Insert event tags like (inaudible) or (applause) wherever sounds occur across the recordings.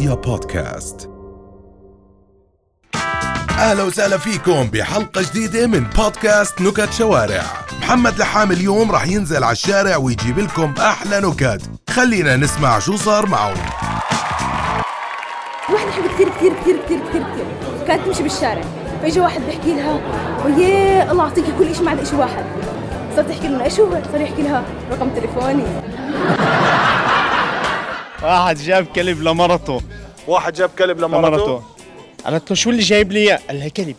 رؤيا بودكاست. أهلا وسهلا فيكم بحلقة جديدة من بودكاست نكت شوارع. محمد لحام اليوم راح ينزل على الشارع ويجيب لكم أحلى نكت. خلينا نسمع شو صار معه واحدة حلوة كثير كثير كثير كثير كثير كثير. كانت تمشي بالشارع. فاجى واحد بيحكي لها وياه الله يعطيكي كل شيء ما عدا شيء واحد. صارت تحكي له إيش هو؟ صار يحكي لها رقم تليفوني. واحد جاب كلب لمرته. واحد جاب كلب لمرته؟ قالت له شو اللي جايب لي إياه؟ قال لها كلب.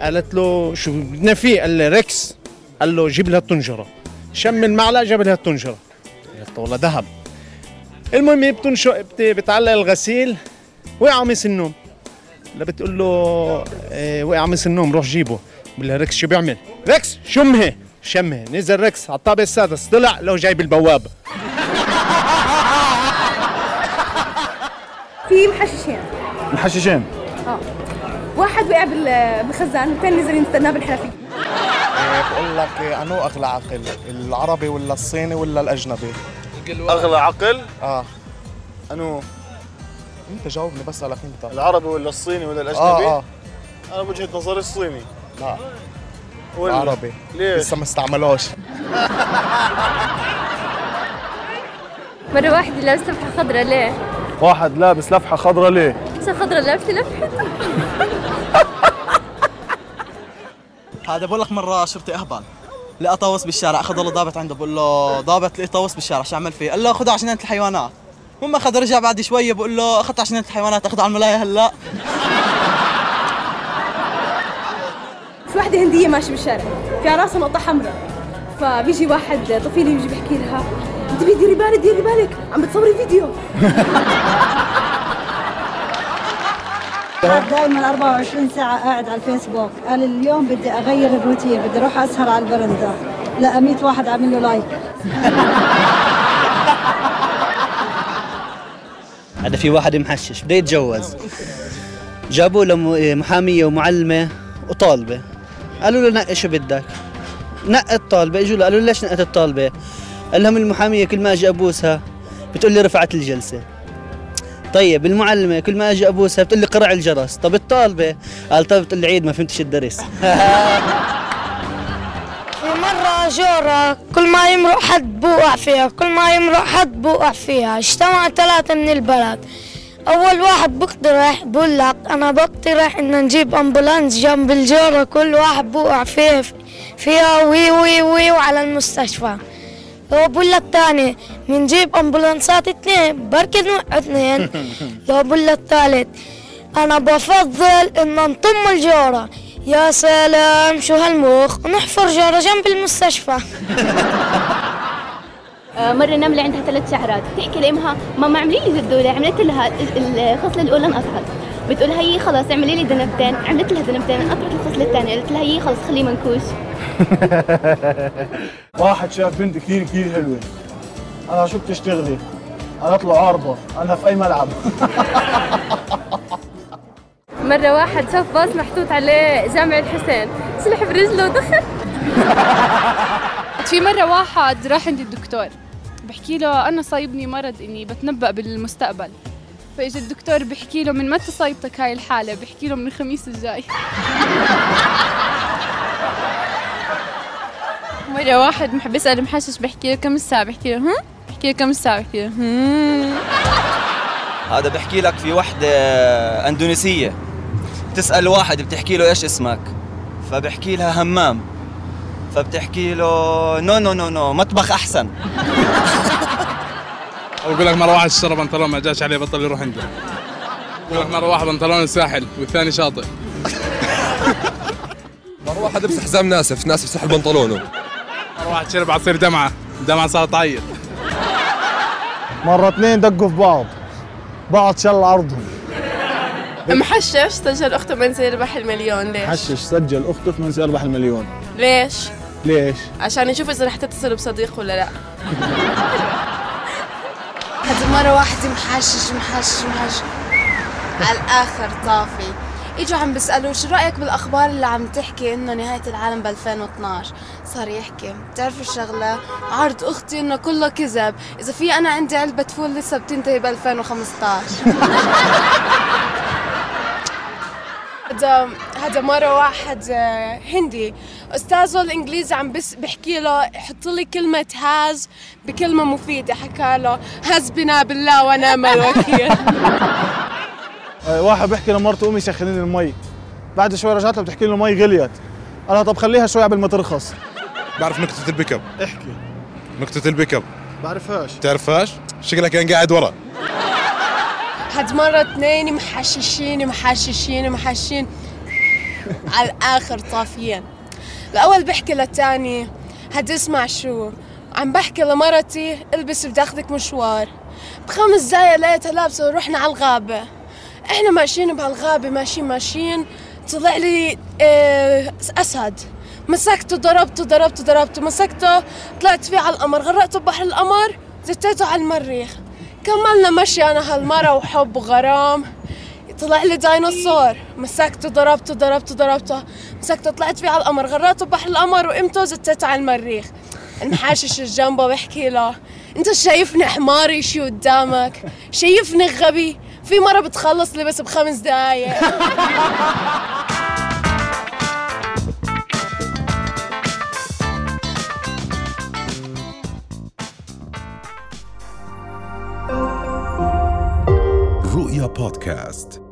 قالت له شو بدنا فيه؟ قال لي ريكس. قال له جيب لها الطنجرة. شم المعلقة جاب لها الطنجرة. قالت له والله ذهب. المهم هي بتنشق بت- بتعلق الغسيل وقع مس النوم لا بتقول له إيه وقع مس النوم روح جيبه. بقول لها ريكس شو بيعمل؟ ريكس شمها. شمها. نزل ريكس على الطابق السادس طلع لو جايب البوابه في محششين. محششين؟ آه. واحد وقع بال- بالخزان والثاني نزل يستناه بالحنفية بقول لك انو أغلى عقل العربي ولا الصيني ولا الأجنبي؟ أغلى عقل؟ آه. انو أنت جاوبني بسالك انت العربي ولا الصيني ولا الأجنبي؟ آه آه. أنا بوجهه نظري الصيني. لا. ولا؟ العربي. ليش؟ لسه ما استعملوش. مرة واحدة لابسة لفحة خضراء ليه؟ واحد لابس لفحة خضراء ليه؟ عشان خضراء لابسة لفحة. (laughs) هذا بقول لك مرة شرطي اهبل لقى طاووس بالشارع أخذ له ضابط عنده بقول له ضابط لقي طاووس بالشارع شو عمل فيه؟ قال له خذه جنينه الحيوانات. هم أخذ رجع بعد شوية بقول له اخذت جنينه الحيوانات اخذ على الملاهي هلأ. (laughs) في واحدة هندية ماشية بالشارع في على راسها نقطة حمراء. فبيجي واحد طفيلي يجي بيحكي لها انتبهي ديري بالك ديري بالك عم بتصوري فيديو. (laughs) دائما 24 ساعة قاعد على الفيسبوك. قال اليوم بدي أغير الروتين بدي أروح أسهر على البرندة لقى 100 واحد عامل له لايك. (laughs) هذا في واحد محشش بده يتجوز. جابوا له م- محامية ومعلمة وطالبة. قالوا له نقي شو بدك. نقى الطالبة إجوا له قالوا له ليش نقت الطالبة؟ قال لهم المحامية كل ما أجي أبوسها بتقول لي رفعت الجلسة. طيب المعلمة كل ما أجي ابوسها بتقول لي قرع الجرس. طب الطالبة؟ قال طب بتقول لي عيد ما فهمتش الدرس. (laughs) في مرة جورة كل ما يمرق حد بوقع فيها كل ما يمرق حد بوقع فيها. اجتمع ثلاثة من البلد. أول واحد بيقترح بقول لك أنا بقترح إن نجيب ambulance جنب الجورة كل واحد بوقع فيها فيها وي وي وي وعلى المستشفى. لو بقول لك تاني. بنجيب أمبولانسات اتنين بركي نوقع اتنين لو (laughs) بقول لك تالت أنا بفضل إن نطم الجورة يا سلام شو هالمخ؟ نحفر جورة جنب المستشفى. (laughs) آه، مرة نملة عندها ثلاث شعرات. بتحكي لأمها ماما اعملي لي زدولة عملت لها ال- الخصلة الأولى انقطعت بتقول لها هي خلاص اعملي لي ذنبتين. عملت لها ذنبتين انقطعت الخصلة الثانية. قالت لها هي خلاص خليه منكوش. (laughs) واحد شاف بنت كثير كثير حلوة. أنا شو بتشتغلي قالت له عارضه أنا في أي ملعب؟ (laughs) مرة واحد شاف باص محطوط عليه جامع الحسين. سلح برجله ودخل. (laughs) في مرة واحد راح عند الدكتور. بحكي له أنا صايبني مرض إني بتنبأ بالمستقبل. فإجا الدكتور بحكي له من متى صايبتك هاي الحالة؟ بحكي له من الخميس الجاي. (laughs) مرة واحد محب يسأل محشش بحكي له كم الساعة؟ بحكي له هم؟ بحكي له كم الساعة؟ بحكي له هم؟ هذا بحكي لك في وحدة أندونيسية. تسأل واحد بتحكي له إيش اسمك. فبحكي لها همام. فبتحكي له no no no no مطبخ أحسن. بقول لك مرة واحد اشترى بنطلون ما جاش عليه بطل يروح عنده. بقول لك مرة واحد بنطلون الساحل والثاني شاطئ. مرة واحد يمسح حزام ناسف ناسف سحب بنطلونه. مرة واحد شرب عصير دمعة دمعة صارت تعيط مرة اثنين دقوا في بعض. بعض شل عرضهم محشش سجل أخته منزل يربح المليون ليش؟ حشش سجل أخته في منزل يربح المليون. ليش؟ ليش؟ عشان يشوف إذا رح تتصل بصديق ولا لا. هذه مرة واحد محشش محشش محشش. على الآخر طافي. إجوا عم بيسألوه شو رأيك بالأخبار اللي عم تحكي إنه نهاية العالم ب 2012 صار يحكي بتعرفوا الشغلة؟ عرض أختي إنه كله كذب. إذا في أنا عندي علبة فول لسه بتنتهي ب 2015 (laughs) هذا هذا مرة واحد آه، هندي. أستاذه الإنجليزي عم بس بحكي له حط لي كلمة هاز بكلمة مفيدة. حكى له حسبنا بالله ونعم (laughs) الوكيل آه، واحد بيحكي لمرته قومي سخني لي المي. بعد شوي رجعت لها بتحكي له المي غليت. قال لها طب خليها شوي قبل ما ترخص. بعرف نكتة البيك اب احكي. نكتة البيك اب بعرفهاش. تعرفهاش؟ شكلك كان قاعد ورا. هاد مرة اثنين محششين محششين محشين (laughs) على الآخر طافيين. الأول بحكي للتاني هاد اسمع شو. عم بحكي لمرتي البسي بدي آخدك مشوار. بخمس دقايق لقيتها لابسة ورحنا على الغابة. إحنا ماشيين بهالغابة ماشيين ماشيين. طلع لي آه أسد. مسكته ضربته ضربته ضربته. مسكته طلعت فيه على القمر. غرقته ببحر القمر زتيته على المريخ. كملنا مشي أنا هالمرة وحب وغرام. طلع لي ديناصور. مسكته ضربته ضربته ضربته. مسكته طلعت فيه على القمر. غرقته ببحر القمر وقمته زتيته على المريخ. المحاشش (laughs) جنبه بحكي له أنت شايفني حماري شي قدامك؟ شايفني غبي؟ في مرة بتخلص لي بس بخمس دقايق. (laughs) رؤيا بودكاست